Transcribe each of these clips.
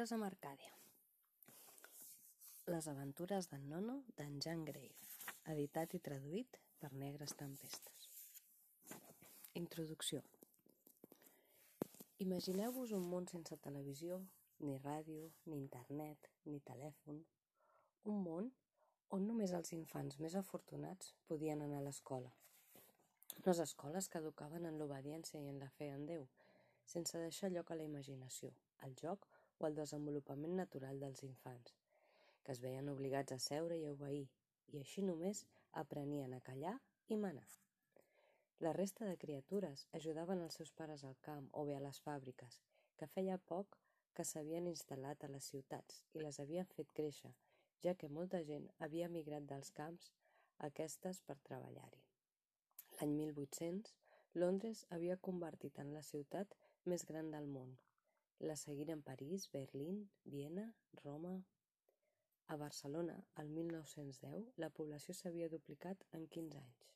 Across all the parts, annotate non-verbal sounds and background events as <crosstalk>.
aventures amb Arcàdia. Les aventures d'en Nono d'en Jean Grave, editat i traduït per Negres Tempestes. Introducció. Imagineu-vos un món sense televisió, ni ràdio, ni internet, ni telèfon. Un món on només els infants més afortunats podien anar a l'escola. Unes escoles que educaven en l'obediència i en la fe en Déu, sense deixar lloc a la imaginació, al joc o al desenvolupament natural dels infants, que es veien obligats a seure i a obeir, i així només aprenien a callar i manar. La resta de criatures ajudaven els seus pares al camp o bé a les fàbriques, que feia poc que s'havien instal·lat a les ciutats i les havien fet créixer, ja que molta gent havia migrat dels camps a aquestes per treballar-hi. L'any 1800, Londres havia convertit en la ciutat més gran del món. La seguiren París, Berlín, Viena, Roma... A Barcelona, el 1910, la població s'havia duplicat en 15 anys.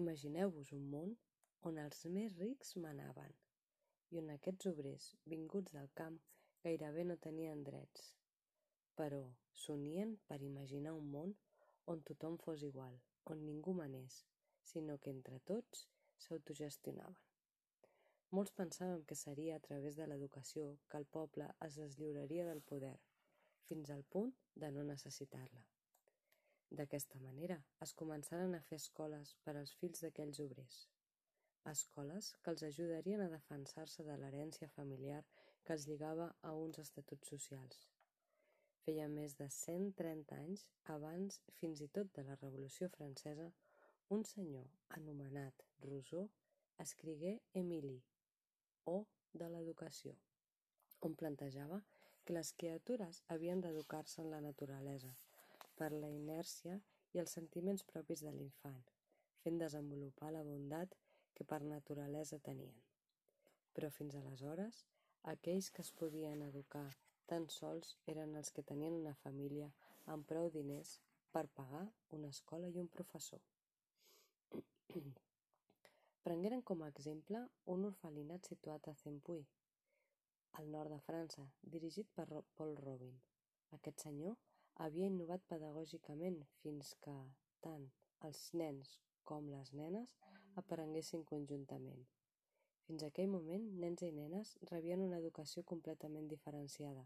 Imagineu-vos un món on els més rics manaven i on aquests obrers, vinguts del camp, gairebé no tenien drets. Però s'unien per imaginar un món on tothom fos igual, on ningú manés, sinó que entre tots s'autogestionaven. Molts pensàvem que seria a través de l'educació que el poble es deslliuraria del poder, fins al punt de no necessitar-la. D'aquesta manera es començaren a fer escoles per als fills d'aquells obrers. Escoles que els ajudarien a defensar-se de l'herència familiar que els lligava a uns estatuts socials. Feia més de 130 anys, abans fins i tot de la Revolució Francesa, un senyor anomenat Rousseau escrigué Emili, o de l'educació, on plantejava que les criatures havien d'educar-se en la naturalesa, per la inèrcia i els sentiments propis de l'infant, fent desenvolupar la bondat que per naturalesa tenien. Però fins aleshores, aquells que es podien educar tan sols eren els que tenien una família amb prou diners per pagar una escola i un professor. Prengueren com a exemple un orfelinat situat a Zempuy, al nord de França, dirigit per Paul Robin. Aquest senyor havia innovat pedagògicament fins que tant els nens com les nenes aprenguessin conjuntament. Fins aquell moment, nens i nenes rebien una educació completament diferenciada.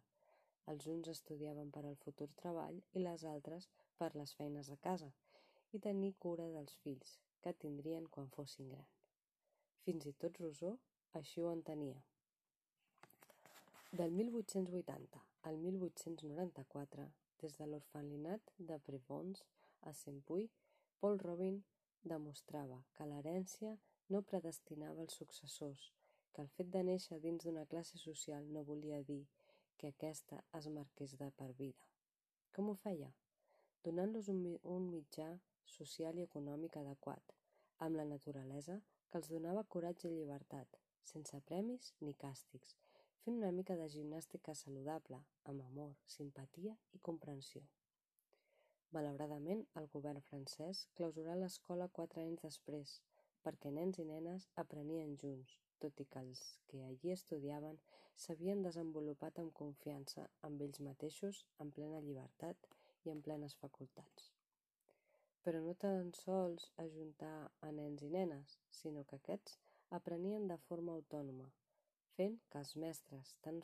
Els uns estudiaven per al futur treball i les altres per les feines de casa i tenir cura dels fills, que tindrien quan fossin gran. Fins i tot Rousseau així ho entenia. Del 1880 al 1894, des de l'orfelinat de Prevons a Sempuy, Paul Robin demostrava que l'herència no predestinava els successors, que el fet de néixer dins d'una classe social no volia dir que aquesta es marqués de per vida. Com ho feia? Donant-los un, mitjà social i econòmic adequat, amb la naturalesa els donava coratge i llibertat, sense premis ni càstigs, fent una mica de gimnàstica saludable, amb amor, simpatia i comprensió. Malauradament, el govern francès clausurà l'escola quatre anys després, perquè nens i nenes aprenien junts, tot i que els que allí estudiaven s'havien desenvolupat amb confiança amb ells mateixos, en plena llibertat i en plenes facultats. Però no tan sols ajuntar a nens i nenes, sinó que aquests aprenien de forma autònoma, fent que els mestres tan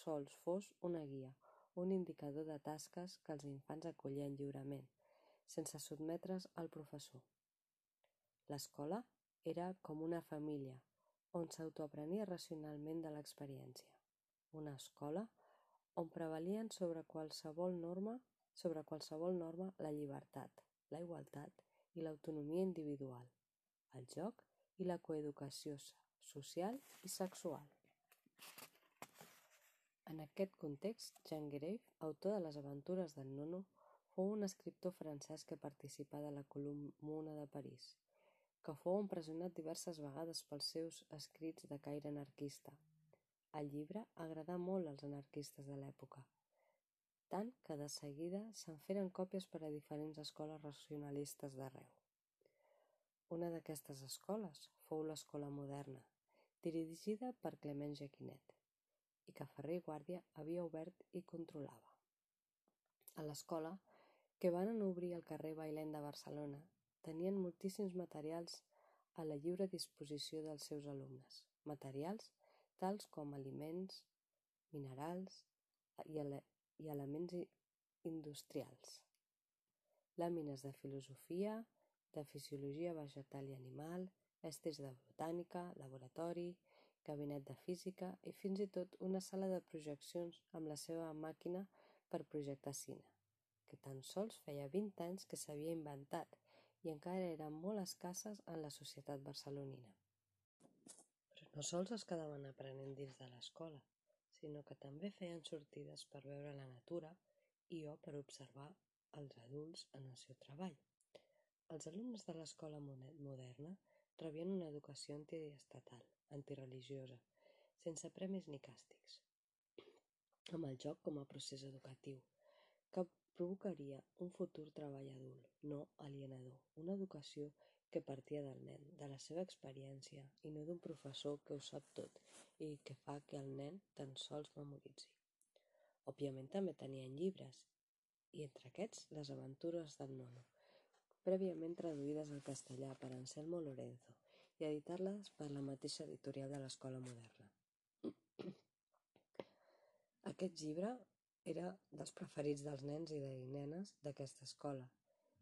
sols fos una guia, un indicador de tasques que els infants acollien lliurement, sense sotmetre's al professor. L'escola era com una família, on s'autoaprenia racionalment de l'experiència. Una escola on prevalien sobre qualsevol norma sobre qualsevol norma la llibertat, la igualtat i l'autonomia individual, el joc i la coeducació social i sexual. En aquest context, Jean Grave, autor de les aventures d'en Nono, fou un escriptor francès que participà de la Comuna de París, que fou empresonat diverses vegades pels seus escrits de caire anarquista. El llibre agradà molt als anarquistes de l'època, tant que de seguida se'n feren còpies per a diferents escoles racionalistes d'arreu. Una d'aquestes escoles fou l'escola moderna, dirigida per Clement Jaquinet, i que Ferrer i Guàrdia havia obert i controlava. A l'escola, que van obrir al carrer Bailèn de Barcelona, tenien moltíssims materials a la lliure disposició dels seus alumnes, materials tals com aliments, minerals i, i elements industrials, làmines de filosofia, de fisiologia vegetal i animal, estris de botànica, laboratori, gabinet de física i fins i tot una sala de projeccions amb la seva màquina per projectar cine, que tan sols feia 20 anys que s'havia inventat i encara eren molt escasses en la societat barcelonina. Però no sols es quedaven aprenent dins de l'escola, sinó que també feien sortides per veure la natura i o per observar els adults en el seu treball. Els alumnes de l'escola moderna rebien una educació antiestatal, antireligiosa, sense premis ni càstigs, amb el joc com a procés educatiu, que provocaria un futur treball adult, no alienador, una educació que partia del nen, de la seva experiència, i no d'un professor que ho sap tot i que fa que el nen tan sols memoritzi. Òbviament també tenien llibres, i entre aquests les aventures del nono, prèviament traduïdes al castellà per Anselmo Lorenzo i editades per la mateixa editorial de l'Escola Moderna. <clears throat> Aquest llibre era dels preferits dels nens i de nenes d'aquesta escola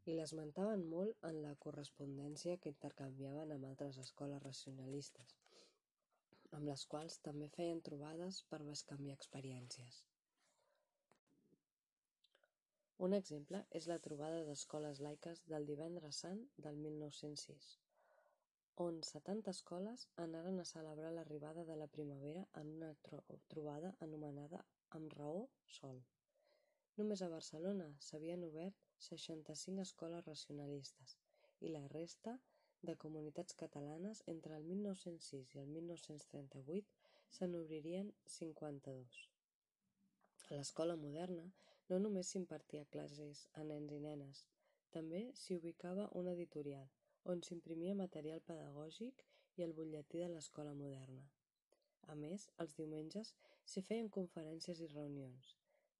i l'esmentaven molt en la correspondència que intercanviaven amb altres escoles racionalistes, amb les quals també feien trobades per bescanviar experiències. Un exemple és la trobada d'escoles laiques del Divendres Sant del 1906, on setanta escoles anaren a celebrar l'arribada de la primavera en una trobada anomenada Amb raó sol. Només a Barcelona s'havien obert 65 escoles racionalistes i la resta de comunitats catalanes entre el 1906 i el 1938 se n'obririen 52. A l'escola moderna no només s'impartia classes a nens i nenes, també s'hi ubicava una editorial, on s'imprimia material pedagògic i el butlletí de l'escola moderna. A més, els diumenges s'hi feien conferències i reunions.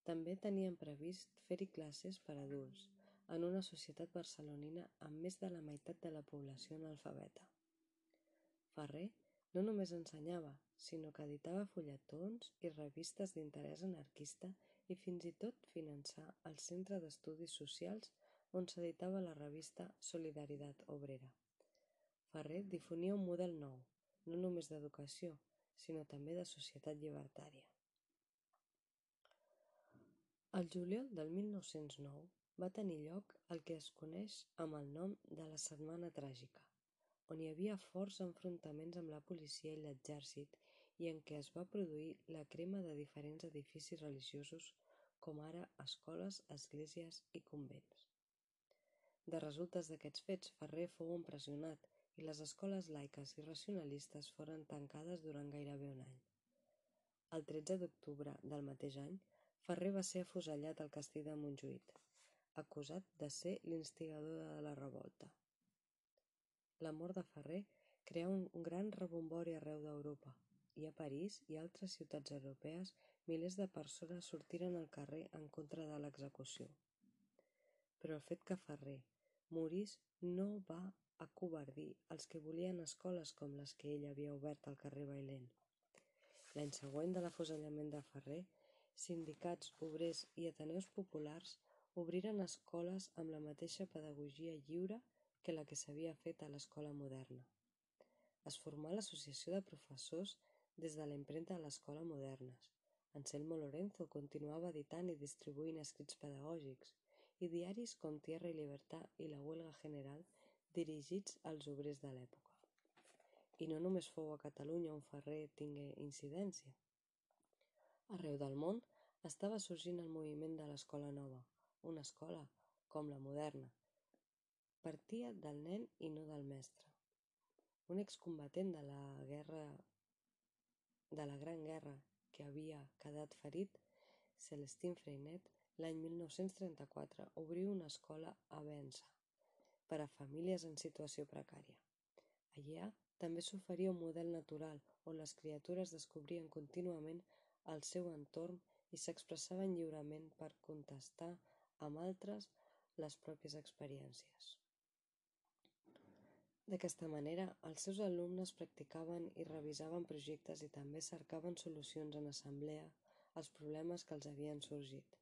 També tenien previst fer-hi classes per adults, en una societat barcelonina amb més de la meitat de la població analfabeta. Ferrer no només ensenyava, sinó que editava fulletons i revistes d'interès anarquista i fins i tot finançà el Centre d'Estudis Socials on s'editava la revista Solidaritat Obrera. Ferrer difonia un model nou, no només d'educació, sinó també de societat llibertària. El juliol del 1909 va tenir lloc el que es coneix amb el nom de la Setmana Tràgica, on hi havia forts enfrontaments amb la policia i l'exèrcit i en què es va produir la crema de diferents edificis religiosos com ara escoles, esglésies i convents. De resultes d'aquests fets, Ferrer fou empresonat i les escoles laiques i racionalistes foren tancades durant gairebé un any. El 13 d'octubre del mateix any, Ferrer va ser afusellat al castell de Montjuïc, acusat de ser l'instigador de la revolta. La mort de Ferrer creà un gran rebombori arreu d'Europa, i a París i altres ciutats europees milers de persones sortiren al carrer en contra de l'execució. Però el fet que Ferrer morís no va acovardir els que volien escoles com les que ell havia obert al carrer Bailén. L'any següent de l'afusellament de Ferrer, sindicats, obrers i ateneus populars obriren escoles amb la mateixa pedagogia lliure que la que s'havia fet a l'escola moderna. Es formà l'Associació de Professors des de la impremta de l'Escola Modernes. Anselmo Lorenzo continuava editant i distribuint escrits pedagògics i diaris com Tierra i Libertad i La Huelga General dirigits als obrers de l'època. I no només fou a Catalunya on Ferrer tingué incidència. Arreu del món estava sorgint el moviment de l'escola nova, una escola, com la moderna, partia del nen i no del mestre. Un excombatent de la guerra de la Gran Guerra que havia quedat ferit, Celestin Freinet, l'any 1934 obriu una escola a Bensa per a famílies en situació precària. Allà també s'oferia un model natural on les criatures descobrien contínuament al seu entorn i s'expressaven lliurement per contestar amb altres les pròpies experiències. D'aquesta manera, els seus alumnes practicaven i revisaven projectes i també cercaven solucions en assemblea als problemes que els havien sorgit.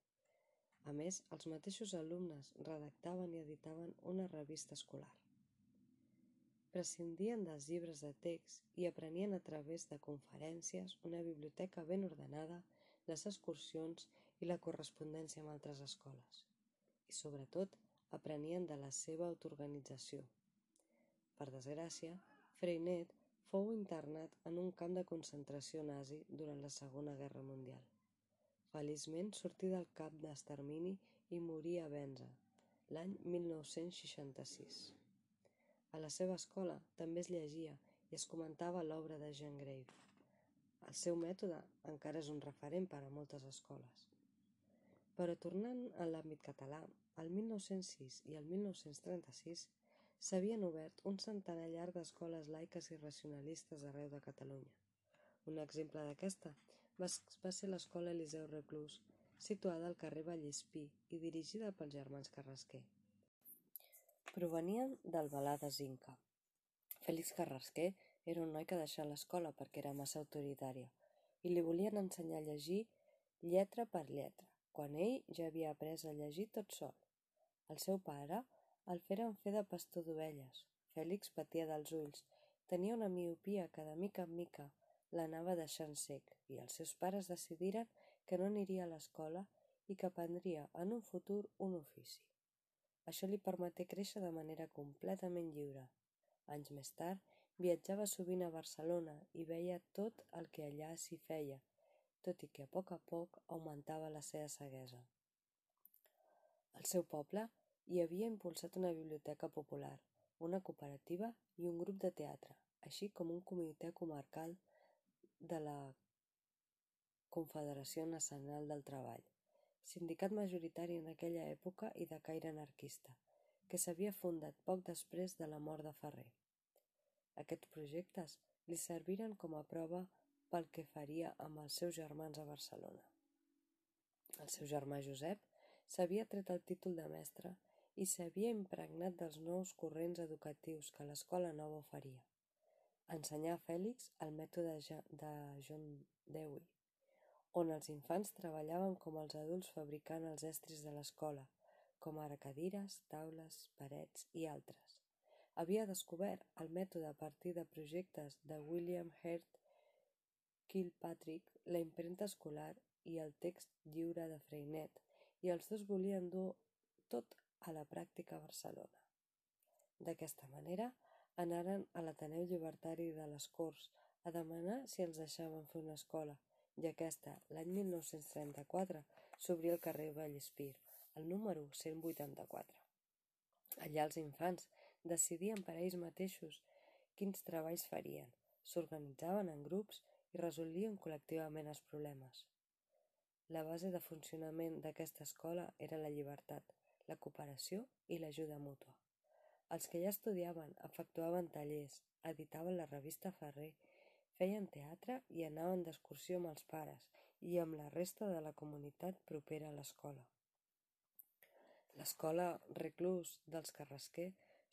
A més, els mateixos alumnes redactaven i editaven una revista escolar. Prescindien dels llibres de text i aprenien a través de conferències, una biblioteca ben ordenada, les excursions i la correspondència amb altres escoles. I, sobretot, aprenien de la seva autoorganització, per desgràcia, Freinet fou internat en un camp de concentració nazi durant la Segona Guerra Mundial. Feliçment sortí del cap d'extermini i morí a Venza, l'any 1966. A la seva escola també es llegia i es comentava l'obra de Jean Grave. El seu mètode encara és un referent per a moltes escoles. Però tornant a l'àmbit català, el 1906 i el 1936 s'havien obert un centenar llarg d'escoles laiques i racionalistes arreu de Catalunya. Un exemple d'aquesta va, ser l'escola Eliseu Reclús, situada al carrer Vallespí i dirigida pels germans Carrasquer. Provenien del Balà de Zinca. Félix Carrasquer era un noi que deixà l'escola perquè era massa autoritària i li volien ensenyar a llegir lletra per lletra, quan ell ja havia après a llegir tot sol. El seu pare el feren fer de pastor d'ovelles. Fèlix patia dels ulls, tenia una miopia que de mica en mica l'anava deixant sec, i els seus pares decidiren que no aniria a l'escola i que aprendria en un futur un ofici. Això li permeté créixer de manera completament lliure. Anys més tard, viatjava sovint a Barcelona i veia tot el que allà s'hi feia, tot i que a poc a poc augmentava la seva ceguesa. El seu poble hi havia impulsat una biblioteca popular, una cooperativa i un grup de teatre, així com un comitè comarcal de la Confederació Nacional del Treball, sindicat majoritari en aquella època i de caire anarquista, que s'havia fundat poc després de la mort de Ferrer. Aquests projectes li serviren com a prova pel que faria amb els seus germans a Barcelona. El seu germà Josep s'havia tret el títol de mestre i s'havia impregnat dels nous corrents educatius que l'escola nova oferia. Ensenyar a Fèlix el mètode de John Dewey, on els infants treballaven com els adults fabricant els estris de l'escola, com ara cadires, taules, parets i altres. Havia descobert el mètode a partir de projectes de William Hurt Kilpatrick, la impremta escolar i el text lliure de Freinet, i els dos volien dur tot a la pràctica a Barcelona. D'aquesta manera, anaren a l'Ateneu Llibertari de les Corts a demanar si els deixaven fer una escola, i aquesta, l'any 1934, s'obria al carrer Vallespir, el número 184. Allà els infants decidien per ells mateixos quins treballs farien, s'organitzaven en grups resolien col·lectivament els problemes. La base de funcionament d'aquesta escola era la llibertat, la cooperació i l'ajuda mútua. Els que ja estudiaven efectuaven tallers, editaven la revista Ferrer, feien teatre i anaven d'excursió amb els pares i amb la resta de la comunitat propera a l'escola. L'escola Reclús dels Carrasquer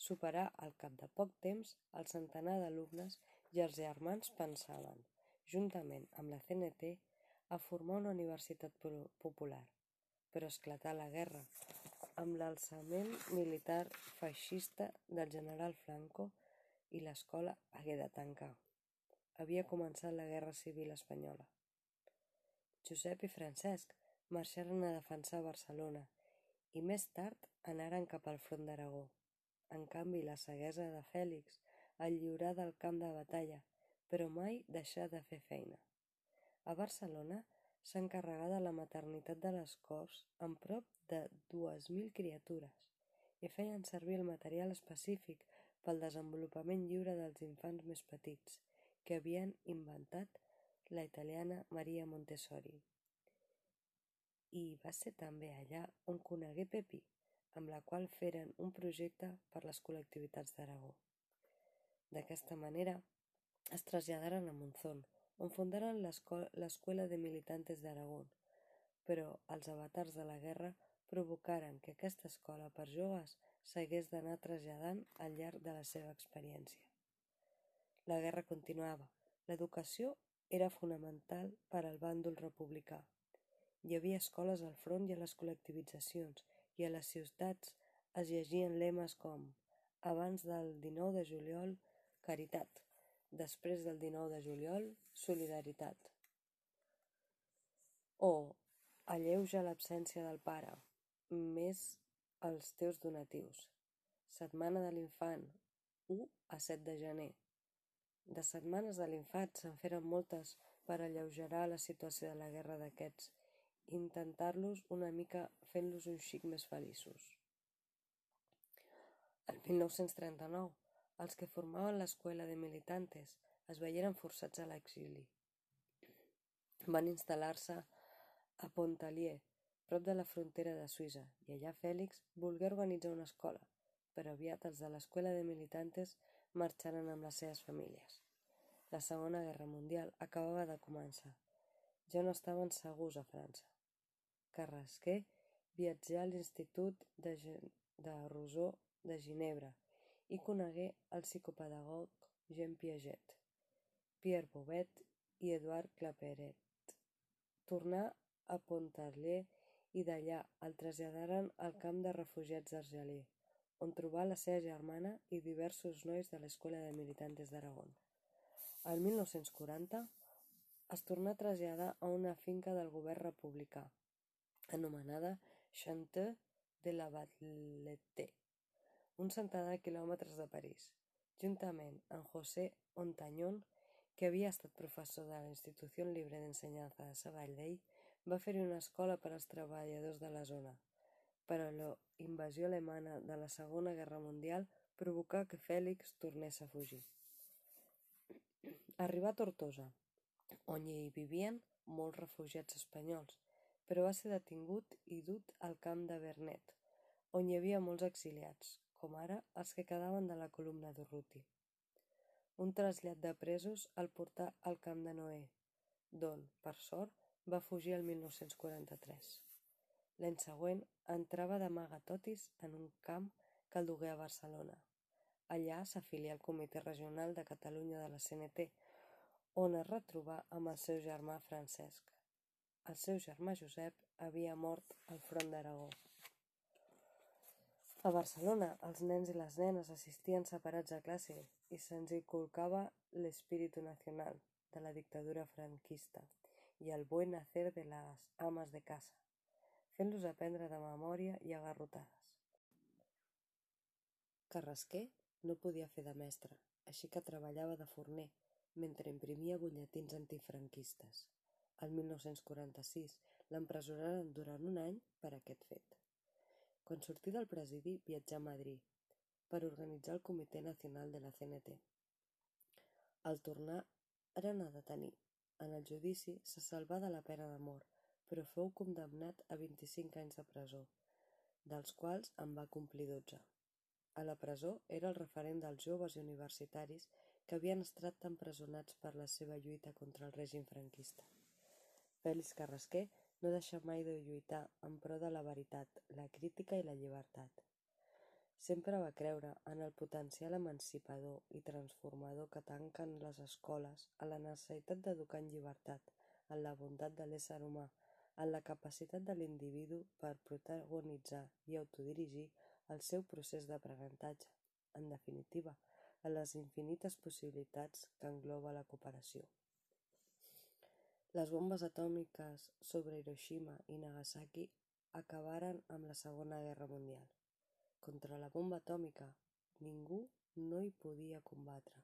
superà al cap de poc temps el centenar d'alumnes i els germans pensaven, juntament amb la CNT, a formar una universitat popular. Però esclatà la guerra amb l'alçament militar feixista del general Franco i l'escola hagué de tancar. Havia començat la Guerra Civil Espanyola. Josep i Francesc marxaren a defensar Barcelona i més tard anaren cap al front d'Aragó. En canvi, la ceguesa de Fèlix el lliurà del camp de batalla, però mai deixà de fer feina. A Barcelona s'encarregà de la maternitat de les Corts amb prop de dues mil criatures i feien servir el material específic pel desenvolupament lliure dels infants més petits, que havien inventat la italiana Maria Montessori. I va ser també allà on conegué Pepi, amb la qual feren un projecte per les col·lectivitats d'Aragó. D'aquesta manera es traslladaren a Monzón, on fundaren l'Escuela de Militantes d'Aragón, però els avatars de la guerra provocaren que aquesta escola per joves s'hagués d'anar traslladant al llarg de la seva experiència. La guerra continuava. L'educació era fonamental per al bàndol republicà. Hi havia escoles al front i a les col·lectivitzacions, i a les ciutats es llegien lemes com «Abans del 19 de juliol, caritat. Després del 19 de juliol, solidaritat». O «Alleuja l'absència del pare, més els teus donatius». Setmana de l'Infant, 1 a 7 de gener. De setmanes de l'infant se'n feren moltes per alleugerar la situació de la guerra d'aquests intentar-los una mica fent-los un xic més feliços. El 1939, els que formaven l'escuela de militantes es veieren forçats a l'exili. Van instal·lar-se a Pontalier, prop de la frontera de Suïssa, i allà Fèlix volgué organitzar una escola, però aviat els de l'escuela de militantes marxaren amb les seves famílies. La Segona Guerra Mundial acabava de començar. Ja no estaven segurs a França. Carrasquer viatjà a l'Institut de, Gen de Rousseau de Ginebra i conegué el psicopedagog Jean Piaget, Pierre Bouvet i Edouard Claperet. Tornà a Pontarlier i d'allà el traslladaren al camp de refugiats d'Argelers, on trobà la seva germana i diversos nois de l'Escola de Militantes d'Aragón. El 1940 es tornà a traslladar a una finca del govern republicà, anomenada Chanteau de la Valette, un centenar de quilòmetres de París, juntament amb José Ontañón, que havia estat professor de la Institució Libre d'Ensenyança de Sabadell, va fer-hi una escola per als treballadors de la zona, però la invasió alemanya de la Segona Guerra Mundial provocà que Fèlix tornés a fugir. Arribà a Tortosa, on hi vivien molts refugiats espanyols, però va ser detingut i dut al camp de Vernet, on hi havia molts exiliats, com ara els que quedaven de la columna d'Urruti. Un trasllat de presos el portà al camp de Noé, d'on, per sort, va fugir el 1943. L'any següent entrava d'amagatotis en un camp que el dugué a Barcelona. Allà s'afilià al Comitè Regional de Catalunya de la CNT, on es retrobà amb el seu germà Francesc. El seu germà Josep havia mort al front d'Aragó. A Barcelona, els nens i les nenes assistien separats a classe i se'ns inculcava l'espíritu nacional de la dictadura franquista i el buen hacer de les ames de casa fent-los aprendre de memòria i a garrotades. Carrasquer no podia fer de mestre, així que treballava de forner mentre imprimia butlletins antifranquistes. El 1946 l'empresonaren durant un any per aquest fet. Quan sortí del presidi viatjà a Madrid per organitzar el Comitè Nacional de la CNT. Al tornar eren a detenir. En el judici se salvà de la pena de mort però fou condemnat a 25 anys de presó, dels quals en va complir 12. A la presó era el referent dels joves i universitaris que havien estat empresonats per la seva lluita contra el règim franquista. Fèlix Carrasquer no deixa mai de lluitar en pro de la veritat, la crítica i la llibertat. Sempre va creure en el potencial emancipador i transformador que tanquen les escoles, a la necessitat d'educar en llibertat, en la bondat de l'ésser humà, en la capacitat de l'individu per protagonitzar i autodirigir el seu procés d'aprenentatge, en definitiva, a les infinites possibilitats que engloba la cooperació. Les bombes atòmiques sobre Hiroshima i Nagasaki acabaren amb la Segona Guerra Mundial. Contra la bomba atòmica ningú no hi podia combatre.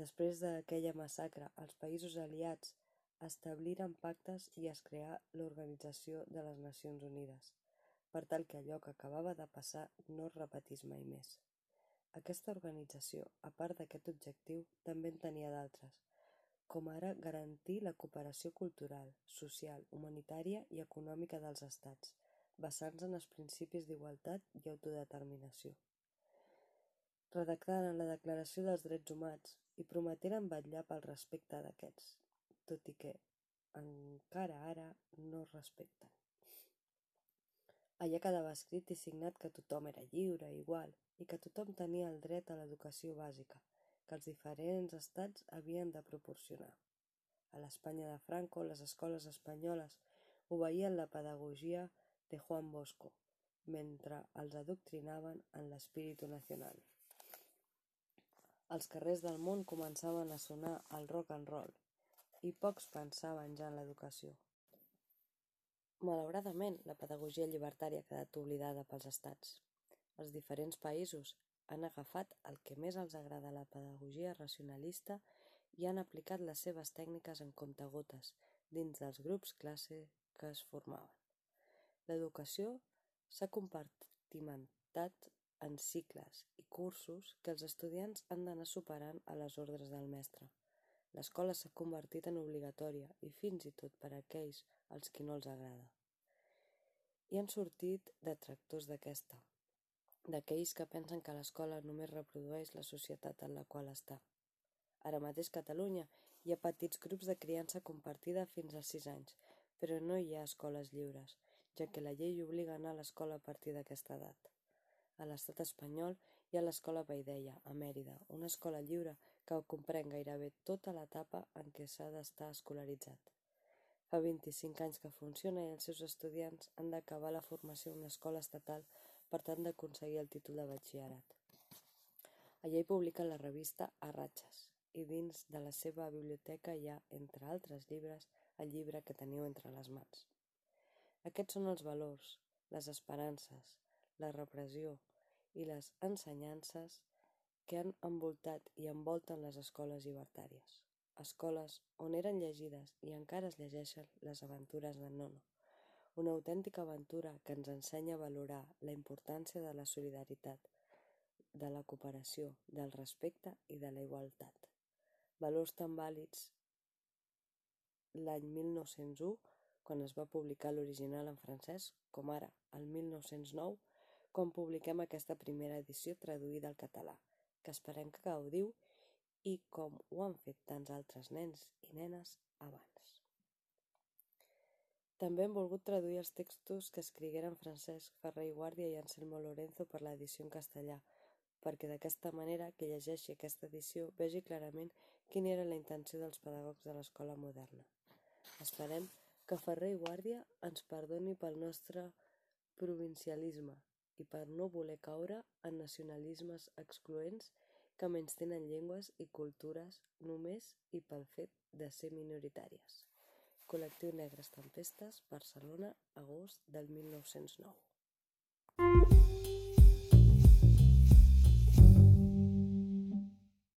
Després d'aquella massacre, els països aliats establiren pactes i es creà l'Organització de les Nacions Unides, per tal que allò que acabava de passar no es repetís mai més. Aquesta organització, a part d'aquest objectiu, també en tenia d'altres, com ara garantir la cooperació cultural, social, humanitària i econòmica dels estats, basant-se en els principis d'igualtat i autodeterminació. redactaren la Declaració dels Drets Humans i prometeren vetllar pel respecte d'aquests, tot i que encara ara no es respecten. Allà quedava escrit i signat que tothom era lliure, igual, i que tothom tenia el dret a l'educació bàsica, que els diferents estats havien de proporcionar. A l'Espanya de Franco, les escoles espanyoles obeïen la pedagogia de Juan Bosco, mentre els adoctrinaven en l'espíritu nacional. Els carrers del món començaven a sonar el rock and roll i pocs pensaven ja en l'educació. Malauradament, la pedagogia llibertària ha quedat oblidada pels estats. Els diferents països han agafat el que més els agrada la pedagogia racionalista i han aplicat les seves tècniques en comptagotes dins dels grups classe que es formaven. L'educació s'ha compartimentat en cicles i cursos que els estudiants han d'anar superant a les ordres del mestre. L'escola s'ha convertit en obligatòria i fins i tot per a aquells als qui no els agrada. I han sortit detractors d'aquesta, d'aquells que pensen que l'escola només reprodueix la societat en la qual està. Ara mateix Catalunya hi ha petits grups de criança compartida fins als 6 anys, però no hi ha escoles lliures, ja que la llei obliga a anar a l'escola a partir d'aquesta edat. A l'estat espanyol hi ha l'escola Paideia, a Mèrida, una escola lliure que comprèn gairebé tota l'etapa en què s'ha d'estar escolaritzat. Fa 25 anys que funciona i els seus estudiants han d'acabar la formació en una escola estatal per tant d'aconseguir el títol de batxillerat. Allà hi publiquen la revista A Ratxes i dins de la seva biblioteca hi ha, entre altres llibres, el llibre que teniu entre les mans. Aquests són els valors, les esperances, la repressió i les ensenyances que han envoltat i envolten les escoles llibertàries. Escoles on eren llegides i encara es llegeixen les aventures de Nono, una autèntica aventura que ens ensenya a valorar la importància de la solidaritat, de la cooperació, del respecte i de la igualtat. Valors tan vàlids l'any 1901, quan es va publicar l'original en francès, com ara, el 1909, quan publiquem aquesta primera edició traduïda al català, que esperem que gaudiu i com ho han fet tants altres nens i nenes abans. També hem volgut traduir els textos que escrigueren Francesc Ferrer i Guàrdia i Anselmo Lorenzo per l'edició en castellà, perquè d'aquesta manera que llegeixi aquesta edició vegi clarament quina era la intenció dels pedagogs de l'escola moderna. Esperem que Ferrer i Guàrdia ens perdoni pel nostre provincialisme i per no voler caure en nacionalismes excloents que menys tenen llengües i cultures només i pel fet de ser minoritàries. Col·lectiu Negres Tempestes, Barcelona, agost del mil nou-cents nou.